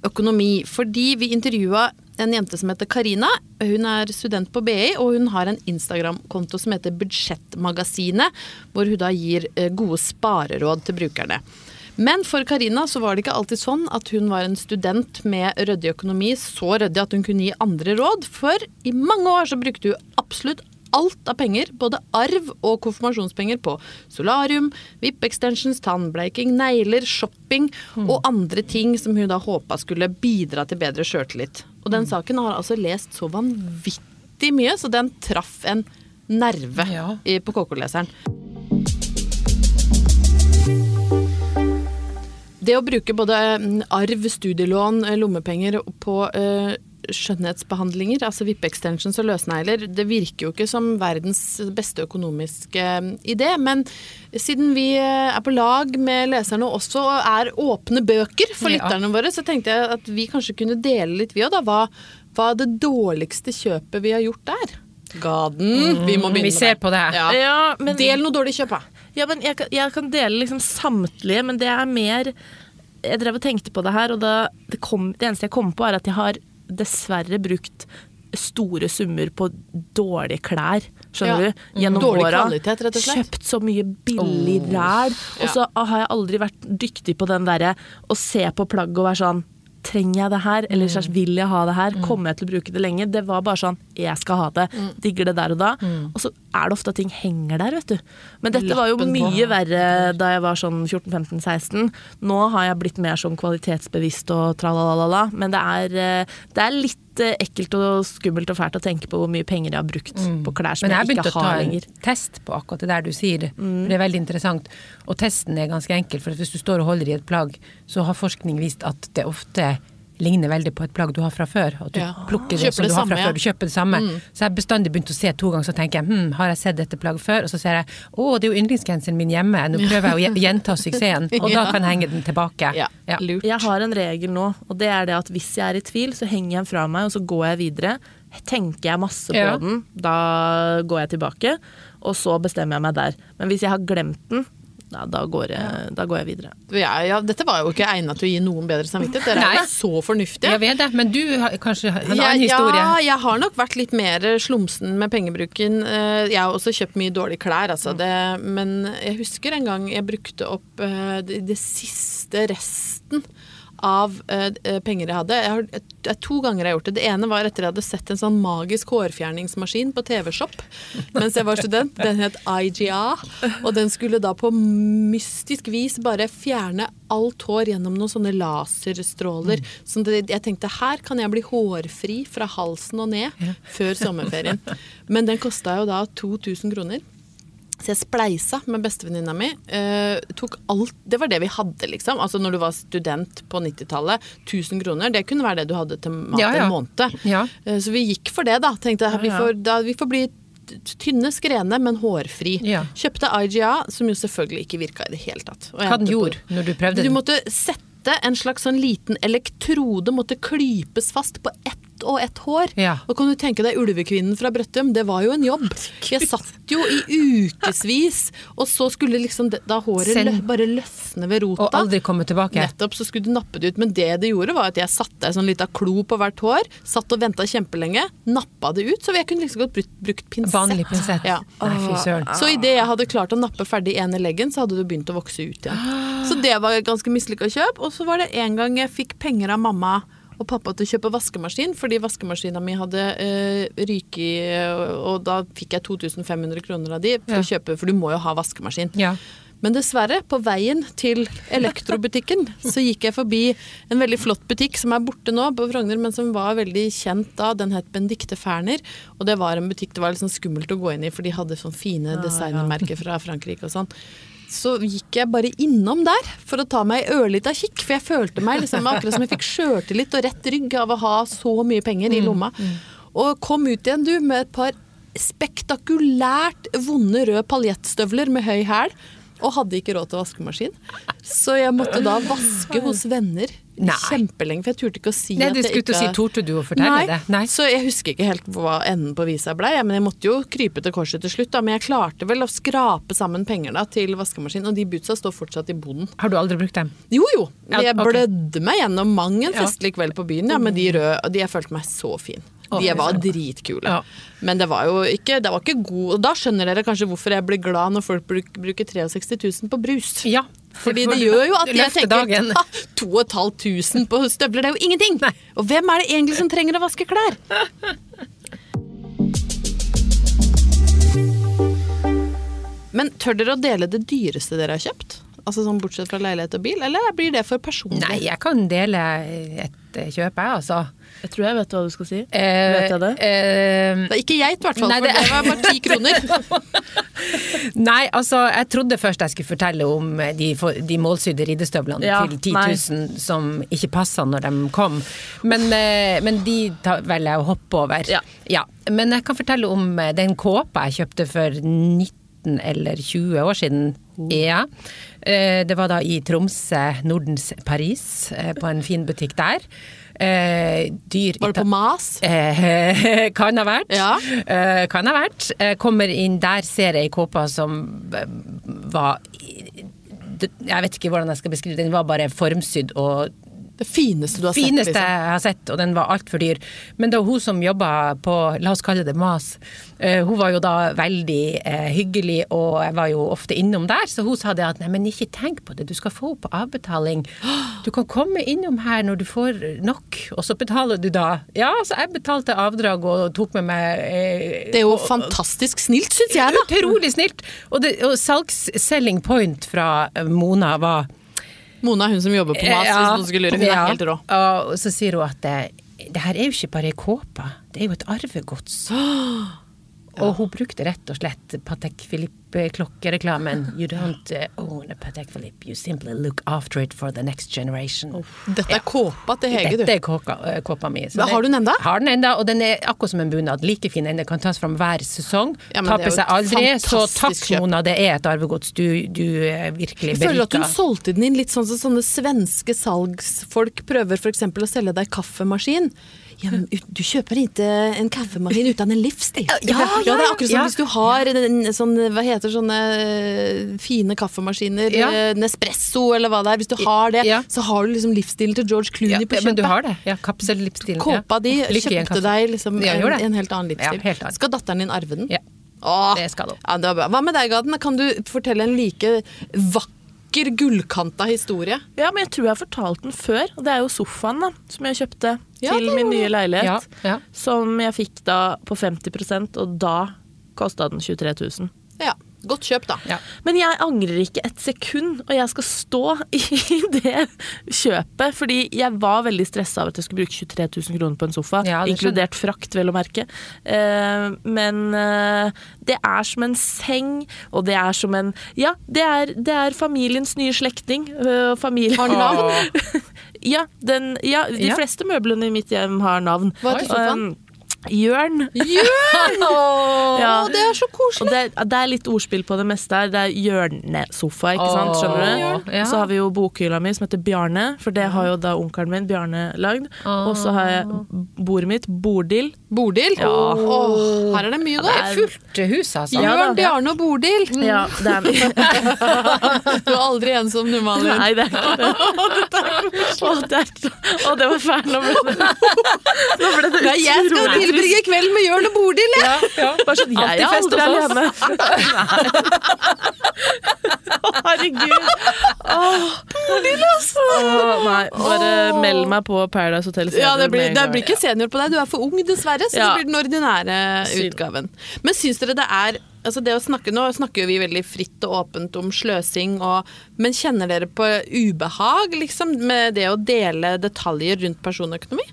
økonomi. Fordi vi intervjua en jente som heter Karina. Hun er student på BI, og hun har en Instagram-konto som heter Budsjettmagasinet, hvor hun da gir eh, gode spareråd til brukerne. Men for Karina så var det ikke alltid sånn at hun var en student med ryddig økonomi, så ryddig at hun kunne gi andre råd. For i mange år så brukte hun absolutt alt av penger, både arv og konfirmasjonspenger, på solarium, VIP-extensions, tannbleiking, negler, shopping og andre ting som hun da håpa skulle bidra til bedre sjøltillit. Og den saken har altså lest så vanvittig mye, så den traff en nerve Ja. i- på KK-leseren. Det å bruke både mm, arv, studielån, lommepenger på eh, skjønnhetsbehandlinger, altså vippe-extensions og løsnegler, det virker jo ikke som verdens beste økonomiske eh, idé. Men siden vi eh, er på lag med leserne og også er åpne bøker for Ja. lytterne våre, så tenkte jeg at vi kanskje kunne dele litt, vi òg, da. Hva, hva det dårligste kjøpet vi har gjort der? Gaden. Vi må begynne Mm, vi ser på det. Ja. Ja, men, Del noe dårlig kjøp, da. ja, men jeg, kan- jeg kan dele liksom samtlige, men det er mer Jeg drev og tenkte på det her, og da, det, kom, det eneste jeg kom på, er at jeg har dessverre brukt store summer på dårlige klær. Skjønner Ja. du? Gjennom Dårlig åra. kvalitet, rett og slett. Kjøpt så mye billig ræl. Og så har jeg aldri vært dyktig på den derre å se på plagg og være sånn Trenger jeg det her, eller Mm. vil jeg ha det her? Kommer jeg til å bruke det lenge? Det var bare sånn jeg skal ha det. Mm. Digger det der og da. Og så er det ofte at ting henger der, vet du. Men dette var jo mye på. verre da jeg var sånn 14-15-16. Nå har jeg blitt mer sånn kvalitetsbevisst og tralalala, men det er, eh, det er litt eh, ekkelt og skummelt og fælt å tenke på hvor mye penger jeg har brukt på klær som jeg, jeg ikke har jeg begynte å ta en test på akkurat det der du sier. Mm. Det er veldig interessant. Og testen er ganske enkel, for hvis du står og holder i et plagg, så har forskning vist at det ofte ligner veldig på et plagg du har fra før. Og du Ja. plukker det som det du har samme, fra ja. før. Du kjøper det samme. Så jeg har bestandig begynt å se to ganger, så tenker jeg hm, har jeg sett dette plagget før? Og så ser jeg å, det er jo yndlingsgenseren min hjemme, nå prøver jeg å gjenta suksessen. Og da kan jeg henge den tilbake. Ja, lurt. Jeg har en regel nå, og det er det at hvis jeg er i tvil, så henger jeg den fra meg, og så går jeg videre. Tenker jeg masse på Ja. den, da går jeg tilbake, og så bestemmer jeg meg der. Men hvis jeg har glemt den, da, da, går, jeg, da går jeg videre. Ja, ja, dette var jo ikke egnet til å gi noen bedre samvittighet. Dere er Nei. jo så fornuftige. Jeg vet det, men du har kanskje har en Ja, annen historie? Ja, jeg har nok vært litt mer slumsen med pengebruken. Eh, Jeg har også kjøpt mye dårlige klær, altså. Det, men jeg husker en gang jeg brukte opp eh, det, det siste resten av eh, penger jeg hadde. Jeg har, jeg, jeg, to ganger jeg har gjort det. Det ene var etter jeg hadde sett en sånn magisk hårfjerningsmaskin på TV-shop mens jeg var student. Den het IGA, og den skulle da på mystisk vis bare fjerne alt hår gjennom noen sånne laserstråler. Så det, jeg tenkte her kan jeg bli hårfri fra halsen og ned før sommerferien. Men den kosta jo da 2000 kroner. Så jeg spleisa med bestevenninna mi. Eh, tok alt, det var det vi hadde, liksom. Altså Når du var student på 90-tallet. 1000 kroner, det kunne være det du hadde til mat Ja, ja. en måned. Ja. Eh, så vi gikk for det, da. Tenkte vi får, da, vi får bli tynne, skrene, men hårfri. Ja. Kjøpte IGA, som jo selvfølgelig ikke virka i det hele tatt. Hva den gjorde på- når du prøvde Du den? måtte sette en slags sånn liten elektrode, måtte klypes fast på ett og ett hår. Ja. Og kan du tenke deg ulvekvinnen fra Brøttum, det var jo en jobb. Jeg satt jo i ukevis, og så skulle liksom da håret Send- bare løsne ved rota. Og aldri komme tilbake? Nettopp, så skulle du nappe det ut. Men det det gjorde, var at jeg satte ei sånn lita klo på hvert hår, satt og venta kjempelenge, nappa det ut, så jeg kunne liksom godt brukt, brukt pinsett. Vanlig pinsett? Ja. Nei, fy søren. Så idet jeg hadde klart å nappe ferdig ene leggen, så hadde det begynt å vokse ut igjen. Så det var et ganske mislykka kjøp. Og så var det en gang jeg fikk penger av mamma og pappa til å kjøpe vaskemaskin, fordi vaskemaskina mi hadde uh, ryket, og, da fikk jeg 2500 kroner av de for Ja. å kjøpe, for du må jo ha vaskemaskin. Ja. Men dessverre, på veien til elektrobutikken, så gikk jeg forbi en veldig flott butikk som er borte nå på Frogner, men som var veldig kjent da. Den het Benedicte Ferner, og det var en butikk det var litt sånn skummelt å gå inn i, for de hadde sånn fine designermerker fra Frankrike og sånn. Så gikk jeg bare innom der for å ta meg ei ørlita kikk, for jeg følte meg liksom akkurat som jeg fikk sjøltillit og rett rygg av å ha så mye penger i lomma. Og kom ut igjen, du, med et par spektakulært vonde røde paljettstøvler med høy hæl. Og hadde ikke råd til vaskemaskin. Så jeg måtte da vaske hos venner Nei. kjempelenge. For jeg turte ikke å si Nei, at du skulle ikke si torde du å fortelle Nei. det? Nei. Så jeg husker ikke helt hva enden på visa ble. ja, Men jeg måtte jo krype til korset til slutt. Da. Men jeg klarte vel å skrape sammen penger da, til vaskemaskin. Og de bootsa står fortsatt i boden. Har du aldri brukt dem? Jo jo, jeg blødde meg gjennom mang en festlig kveld på byen ja, med de røde. Og de jeg følte meg så fin. De var dritkule. Ja. Men det var jo ikke, det var ikke god Og da skjønner dere kanskje hvorfor jeg blir glad når folk bruker 63 000 på brus. Ja. Fordi det gjør jo at jeg tenker dagen. «Ha, 2500 på støvler, det er jo ingenting! Nei. Og hvem er det egentlig som trenger å vaske klær? Men tør dere å dele det dyreste dere har kjøpt? Altså sånn Bortsett fra leilighet og bil, eller blir det for personlig? Nei, jeg kan dele et eh, kjøper jeg, altså. Jeg tror jeg vet hva du skal si. Eh, vet jeg det? eh, Det er ikke geit, i hvert fall, Nei, for det- det var bare ti kroner. Nei, altså, jeg trodde først jeg skulle fortelle om de, de målsydde ridestøvlene Ja, til 10 nei. som ikke passa når de kom. Men, eh, men de velger jeg å hoppe over. Ja. Men jeg kan fortelle om eh, den kåpa jeg kjøpte for 19 eller 20 år siden. Oh. Ja. Eh, Det var da i Tromsø, Nordens Paris, eh, på en fin butikk der. Eh, Dyr Var det på Mas? Eh, kan ha vært. Ja. Eh, kan ha vært. Eh, kommer inn der, ser jeg ei kåpe som var Jeg vet ikke hvordan jeg skal beskrive den, Den var bare formsydd og Det fineste du har fineste sett, liksom. jeg har sett, og den var altfor dyr. Men det var hun som jobba på, la oss kalle det Mas, eh, hun var jo da veldig eh, hyggelig, og jeg var jo ofte innom der, så hun sa det at nei, men ikke tenk på det, du skal få på avbetaling. Du kan komme innom her når du får nok, og så betaler du da. Ja, så jeg betalte avdrag og tok med meg eh, Det er jo og- fantastisk snilt, syns jeg, da. Utrolig snilt! Og, det, og salgs-selling point fra eh, Mona var Mona er hun som jobber på Mas, hvis noen skulle lure. Hun er helt rå. Og så sier hun at det, det her er jo ikke bare ei kåpe, det er jo et arvegods. Og hun brukte rett og slett Patek Philippe-klokkereklamen. You don't uh, own a Patek Philippe, you simply look after it for the next generation. Dette er kåpa til Hege, du. Dette er kåka, eh, kåpa mi. Men har du den enda? Har den enda, og den er akkurat som en bunad. Like fin ende. Kan tas fram hver sesong. Ja, er Taper seg aldri. Så takk. Mona, det er et arvegods. Du, du virkelig berika. Jeg føler at hun solgte den inn litt sånn som sånne svenske salgsfolk prøver f.eks. å selge deg kaffemaskin. Ja, men du kjøper ikke en kaffemaskin uten en livsstil. Ja, ja, det er akkurat som ja. hvis du har en, sånn, hva heter sånne eh, fine kaffemaskiner, Ja. eh, Nespresso eller hva det er. Hvis du har det, Ja. så har du liksom livsstilen til George Clooney Ja, på kjøpet. men du har det. Ja, Kapsellivsstilen. Kåpa di ja. Kjøpte deg liksom Ja, en, en helt annen livsstil. Ja, helt annen. Skal datteren din arve den? Ja. Åh, Det skal hun. Ja, det var bra. Hva med deg, Gaden? Kan du fortelle en like vakker, gullkanta historie? Ja, men jeg tror jeg har fortalt den før. Og det er jo sofaen da, som jeg kjøpte Ja, til min nye leilighet. Ja, ja. Som jeg fikk da på 50% og da kosta den 23 000. Ja, godt kjøp, da. Ja. Men jeg angrer ikke et sekund, og jeg skal stå i det kjøpet. Fordi jeg var veldig stressa av at jeg skulle bruke 23 000 kroner på en sofa. Ja, inkludert frakt, vel å merke. Uh, men uh, det er som en seng, og det er som en Ja, det er, det er familiens nye slektning. Uh, Har navn? ja, den, ja, de fleste møblene i mitt hjem har navn. Hva heter sofaen? Um, Jørn. Jørn! Ja. det er så koselig! det, det er litt ordspill på det meste her. Det er hjørnesofa, ikke sant? Skjønner du? Ja. Så har vi jo bokhylla mi som heter Bjarne, for det har jo da onkelen min Bjarne lagd. Og så har jeg bordet mitt, Bordil. Bodil? Ja. Oh, her er det mye Det er godt. fullt hus, altså. Ja, da. Jørn, Bjarne og Bodil. Ja, det er Du er aldri ensom, du, Malin. Nei, det er ikke det. Å, det, det var fælt. Nå ble det, nå ble det Ja, jeg skal tilbringe kvelden med Jørn og Bodil, jeg! Bare sånn, jeg er aldri alene. Å, herregud. Bodil, altså nei, bare meld meg på Paradise Hotel Ja, det blir, det blir ikke senior på deg, du er for ung dessverre, så Ja. det blir den ordinære Syn. utgaven. Men syns dere det er altså det å snakke, Nå snakker vi veldig fritt og åpent om sløsing, og, men kjenner dere på ubehag liksom, med det å dele detaljer rundt personøkonomi?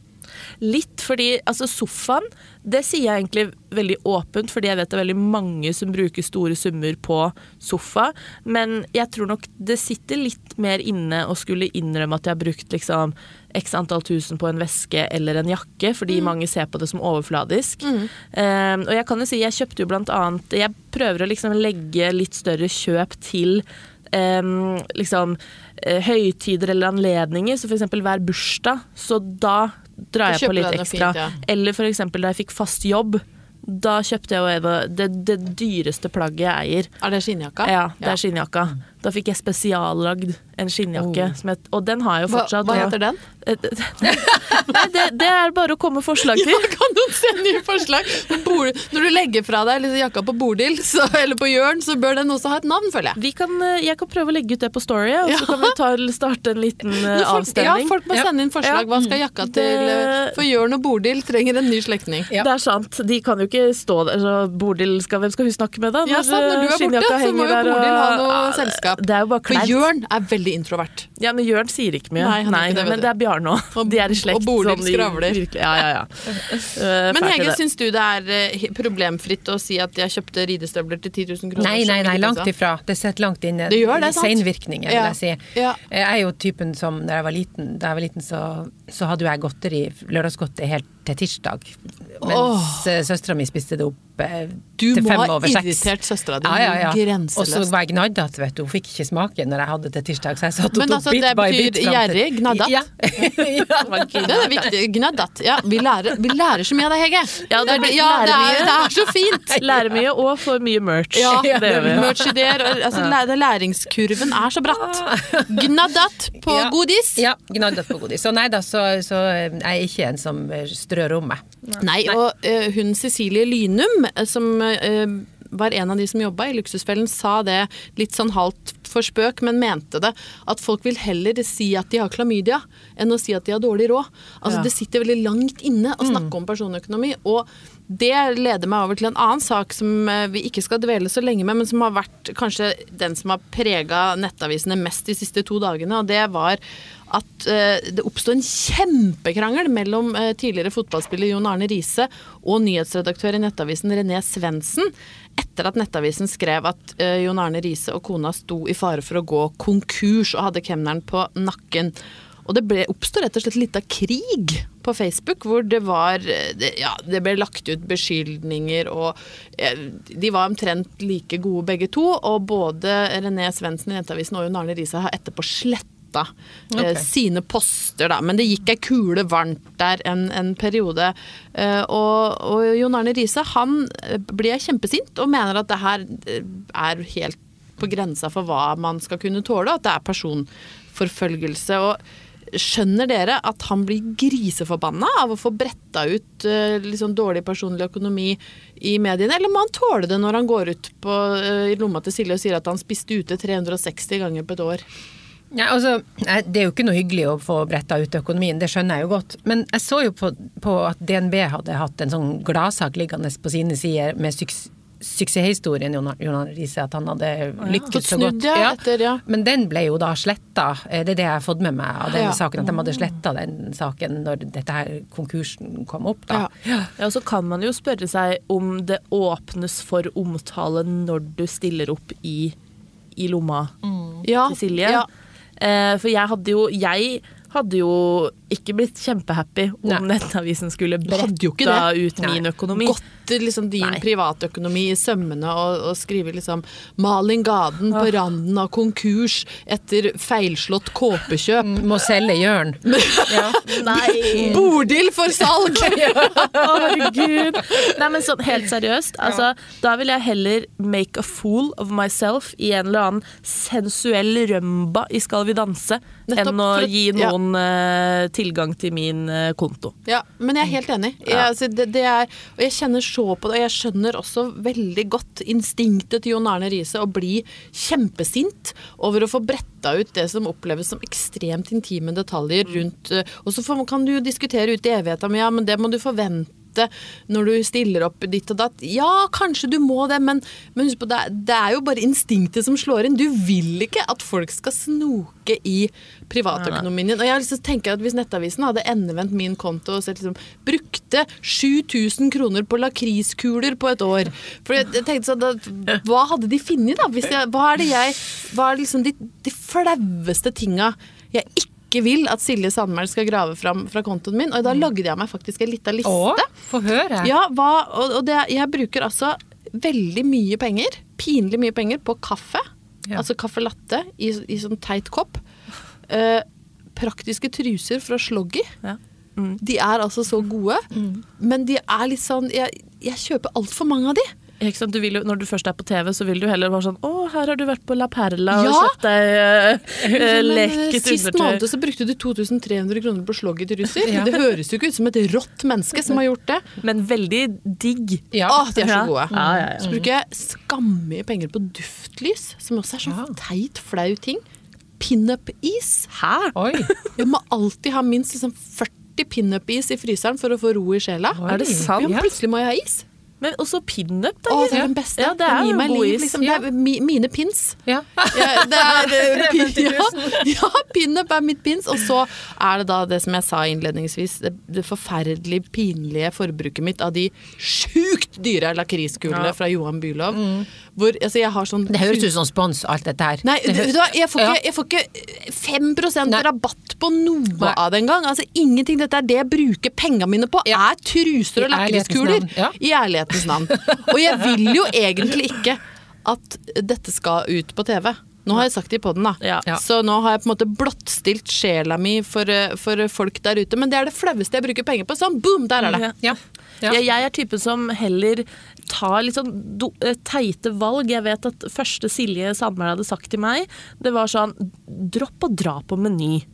Litt fordi altså sofaen, det sier jeg egentlig veldig åpent, fordi jeg vet det er veldig mange som bruker store summer på sofa. Men jeg tror nok det sitter litt mer inne å skulle innrømme at jeg har brukt liksom x antall tusen på en veske eller en jakke, fordi mange ser på det som overfladisk. Eh, og jeg kan jo si, jeg kjøpte jo blant annet Jeg prøver å liksom legge litt større kjøp til um, liksom eh, høytider eller anledninger, så f.eks. hver bursdag. Så da drar jeg på litt ekstra. fint, ja. Eller f.eks. da jeg fikk fast jobb. Da kjøpte jeg Eva det, det dyreste plagget jeg eier. Er det skinnjakka? Ja, det er skinnjakka. Da fikk jeg spesiallagd en skinnjakke, som het, og den har jeg jo fortsatt. hva hva heter den? Nei, det, det er bare å komme forslag til. Ja, kan noen sende nye forslag? Når du legger fra deg liksom jakka på Bodil så, eller på Jørn, så bør den også ha et navn, føler jeg. Vi kan, eh, jeg kan prøve å legge ut det på Story, og så Ja. kan vi ta, starte en liten uh, avstemning. ja, folk må sende inn forslag. Hva skal jakka til For Jørn og Bodil trenger en ny slektning. Det er sant. De kan jo ikke stå der. Så Bodil skal, hvem skal hun snakke med, da? Ja, sant, når du er borte, så må jo Bodil og- ha noe selskap. Selskap. Det er jo bare For kleint. Jørn er veldig introvert. Ja, men Jørn sier ikke mye. Nei, han er ikke det, men det er Bjarne òg. De er i slekt. og bolig sånn skravler. Ja, ja, ja. Uh, Men Hege, syns du det er eh, problemfritt å si at jeg kjøpte ridestøvler til 10 000 kroner? Nei, nei, nei, langt ifra. Det sitter langt inne. Det gjør det, sant? Seinvirkninger, vil jeg si. Ja. Jeg er jo typen som da jeg var liten, da jeg var liten så, så hadde jo jeg godteri, lørdagsgodteri helt til tirsdag. Mens oh. søstera mi spiste det opp eh, til fem over seks. Du må ha irritert søstera di Ja, ja, ja. grenseløst. Og så var jeg gnaddete, vet du. Hun fikk ikke smake når jeg hadde til tirsdag, så jeg satt og tok altså, bit det by betyr Men det betyr gjerrig, gnaddat? Ja. Det er viktig. Gnaddat. Ja, vi lærer, vi lærer så mye av deg, Hege. Ja, det- det, ja, det, er, det er så fint! Lærer mye og får mye merch. Ja, det gjør vi. Merch-ideer. Altså, læ- læringskurven er så bratt. Gnaddat på Ja. godis. Ja, gnaddet på godis. Så nei da, så, så er jeg ikke en som eh, om rommet. Nei, og uh, hun Cecilie Lynum, eh, som uh, var en av de som jobba i Luksusfellen, sa det litt sånn halvt for spøk, men mente det. At folk vil heller si at de har klamydia, enn å si at de har dårlig råd. Altså Ja. Det sitter veldig langt inne å snakke om personøkonomi. Og det leder meg over til en annen sak som eh, vi ikke skal dvele så lenge med, men som har vært kanskje den som har prega nettavisene mest de siste to dagene, og det var at eh, det oppsto en kjempekrangel mellom eh, tidligere fotballspiller Jon Arne Riise og nyhetsredaktør i Nettavisen René Svendsen etter at Nettavisen skrev at Jon Arne Riise og kona sto i fare for å gå konkurs og hadde kemneren på nakken. Og det ble, oppstod rett og slett litt av krig på Facebook, hvor det var eh, det, Ja, det ble lagt ut beskyldninger, og eh, de var omtrent like gode begge to. Og både René Svendsen i Nettavisen og Jon Arne Riise har etterpå sletta Okay. Sine poster, da. Men det gikk ei kule varmt der en, en periode. Eh, og, og Jon Arne Riise han eh, ble kjempesint og mener at det her eh, er helt på grensa for hva man skal kunne tåle, at det er personforfølgelse. og Skjønner dere at han blir griseforbanna av å få bretta ut liksom, dårlig personlig økonomi i mediene, eller må han tåle det når han går ut på, eh, i lomma til Silje og sier at han spiste ute 360 ganger på et år? Ja, altså, det er jo ikke noe hyggelig å få bretta ut økonomien, det skjønner jeg jo godt. Men jeg så jo på, på at DNB hadde hatt en sånn gladsak liggende på sine sider med suks suksesshistorien Jon Jon Riise, at han hadde lykkes så godt. ja, etter, ja. Men den ble jo da sletta. Det er det jeg har fått med meg av den Ja. saken, at de hadde sletta den saken når dette her konkursen kom opp. da. Ja. Ja, så kan man jo spørre seg om det åpnes for omtale når du stiller opp i, i lomma Ja, til Silje. ja. Eh, for jeg hadde jo Jeg hadde jo ikke blitt kjempehappy om Nei. Nettavisen skulle bretta ut min økonomi. økonomi. Liksom din Nei. privatøkonomi i sømmene og, og skrive liksom Malin Gaden på randen av konkurs etter feilslått kåpekjøp. Må selge Jørn. Ja. Nei! Bodil for salg! Herregud. Nei, men sånn helt seriøst. Altså, Da vil jeg heller make a fool of myself i en eller annen sensuell rømba i Skal vi danse, Nettopp, enn å for- gi noen ja. tilgang til min eh, konto. Ja, men jeg er helt enig. Jeg, Ja. altså, det, det er, og jeg kjenner så på det, og jeg skjønner også veldig godt instinktet til Jon Arne Riise å bli kjempesint over å få bretta ut det som oppleves som ekstremt intime detaljer rundt eh, Og så kan du jo diskutere ut i evigheten, men ja, men det må du forvente når du stiller opp ditt og datt. Ja, kanskje du må det, men, men husk på, det, det er jo bare instinktet som slår inn. Du vil ikke at folk skal snoke i privatøkonomien din. Og jeg har lyst til å tenke at Hvis Nettavisen hadde endevendt min konto og sett liksom, brukte 7000 kroner på lakriskuler på et år For jeg, tenkte sånn at, Hva hadde de funnet, da? Jeg, hva er det jeg Hva er liksom de, de flaueste tinga jeg ikke vil at Silje Sandmæl skal grave fram fra kontoen min? Og da lagde jeg meg faktisk en lita liste. Å, få høre. Ja, hva, og, og det, jeg bruker altså veldig mye penger, pinlig mye penger, på kaffe. Ja. Altså caffè latte i, i sånn teit kopp. Eh, praktiske truser fra Sloggy. Ja. De er altså så gode, men de er litt sånn Jeg, jeg kjøper altfor mange av de. Ikke sant? Du vil jo, når du først er på TV, så vil du heller være sånn Å, her har du vært på La Perla og Ja! kjøpt deg uh, lekket lekkert Sist måned så brukte du 2300 kroner på slogget til russer. Ja. Det høres jo ikke ut som et rått menneske som har gjort det. Men veldig digg. Ja. Å, de er så gode. Ja, ja, ja. Så bruker jeg skammige penger på duftlys, som også er sånn Ja. teit, flau ting. Pinup-is. Hæ? Oi. Jeg må alltid ha minst liksom 40 pinup-is i fryseren for å få ro i sjela. Oi. Er det sant? Ja. plutselig må jeg ha is. Men også pinup, da. Å, det er den beste. Ja, det er Gi meg liv, liksom. Det er mi, mine pins. Ja. Ja, det er, 50 000. ja, ja, pinup er mitt pins. Og så er det da det som jeg sa innledningsvis, det, det forferdelig pinlige forbruket mitt av de sjukt dyre lakriskulene fra Johan Bülow. Hvor altså, jeg har sånn Det høres ut som spons, alt dette her. Nei, Det du, du jeg får ikke, jeg får ikke 5 Nei. rabatt på noe Nei. av det engang. Altså, ingenting. Dette er det jeg bruker pengene mine på. Ja. Er truser og lakriskuler. ja. I ærlighetens navn. Og jeg vil jo egentlig ikke at dette skal ut på TV. Nå har jeg sagt det i poden, da. Ja. Ja. Så nå har jeg på en måte blottstilt sjela mi for, eh, for folk der ute. Men det er det flaueste jeg bruker penger på. Sånn, boom, der er det. Ja. Ja. Jeg, jeg er typen som heller tar litt sånn do, eh, teite valg. Jeg vet at første Silje Sandberg hadde sagt til meg, det var sånn Dropp å dra på Meny.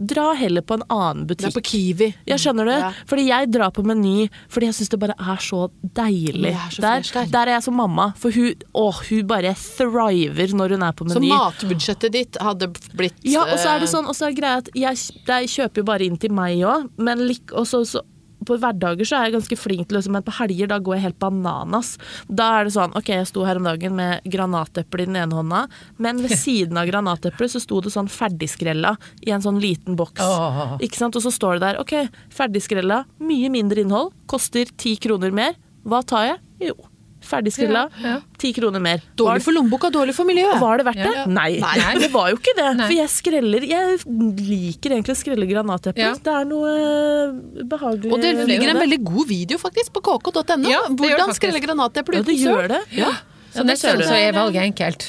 Dra heller på en annen Det er på Kiwi. Jeg skjønner det, Ja. fordi jeg drar på Meny fordi jeg syns det bare er så deilig. Er så der, der. er jeg som mamma, for hun, å, hun bare thriver når hun er på Meny. Så matbudsjettet ditt hadde blitt Ja, og så er det eh, sånn, og så er greia at jeg, jeg kjøper jo bare inn til meg òg, men lik, og så, så, på hverdager så er jeg ganske flink til å Men på helger da går jeg helt bananas. Da er det sånn OK, jeg sto her om dagen med granateple i den ene hånda, men ved siden av granateplet så sto det sånn ferdigskrella i en sånn liten boks. Ikke sant? Og så står det der OK, ferdigskrella, mye mindre innhold, koster ti kroner mer. Hva tar jeg? Jo, ferdigskrella, Ja, ja. ti kroner mer. Dårlig for lommeboka, dårlig for miljøet. Var det verdt det? Ja. Nei. Nei. det var jo ikke det. Nei. For jeg skreller Jeg liker egentlig å skrelle granatepler. Ja. Det er noe eh, behagelig Og det ligger en veldig god video faktisk på kk.no. Ja, det gjør det Hvordan skrelle det uten søl. gjør det. Ja. Så Ja, det nesten ser du. så er valget enkelt.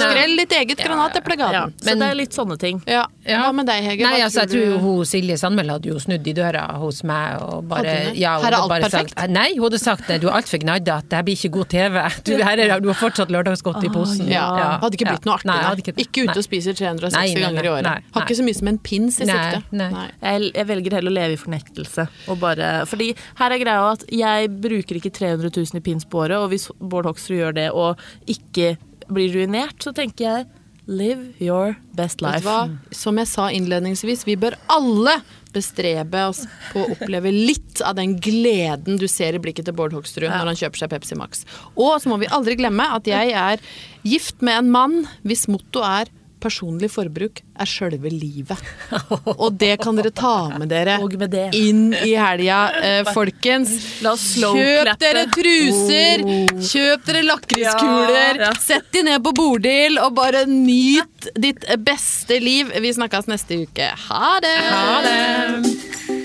Skrell ditt eget Ja, granateplegaten. så det er litt sånne ting. Ja. Ja. Hva med deg, Hege? Nei, altså, jeg tror hun Silje Sandmæl hadde jo snudd i døra hos meg og bare det? ja, hun Her er alt bare perfekt? Sagt, nei, hun hadde sagt det. Du er altfor gnadda. Det her blir ikke god TV. Du, her er, du har fortsatt lørdagsgodt i posen. ja. Ja. Hadde ikke blitt noe artig. Nei, ikke, ikke ute Nei. og spiser 360 Nei, nei, ganger i året. Har ikke så mye som en pins i Nei, sikte. nei. Jeg, jeg velger heller å leve i fornektelse. Og bare, fordi her er greia at jeg bruker ikke 300 000 i pins på året, og hvis Bård Hoksrud gjør det og ikke blir ruinert, så tenker jeg live your best life. Som jeg sa innledningsvis, vi bør alle bestrebe oss på å oppleve litt av den gleden du ser i blikket til Bård Hoksrud når han kjøper seg Pepsi Max. Og så må vi aldri glemme at jeg er gift med en mann hvis motto er personlig forbruk er sjølve livet. Og det kan dere ta med dere med inn i helga, eh, folkens. La oss Kjøp dere truser, kjøp dere lakriskuler, sett de ned på Bordil og bare nyt ditt beste liv. Vi snakkes neste uke. Ha det! Ha det!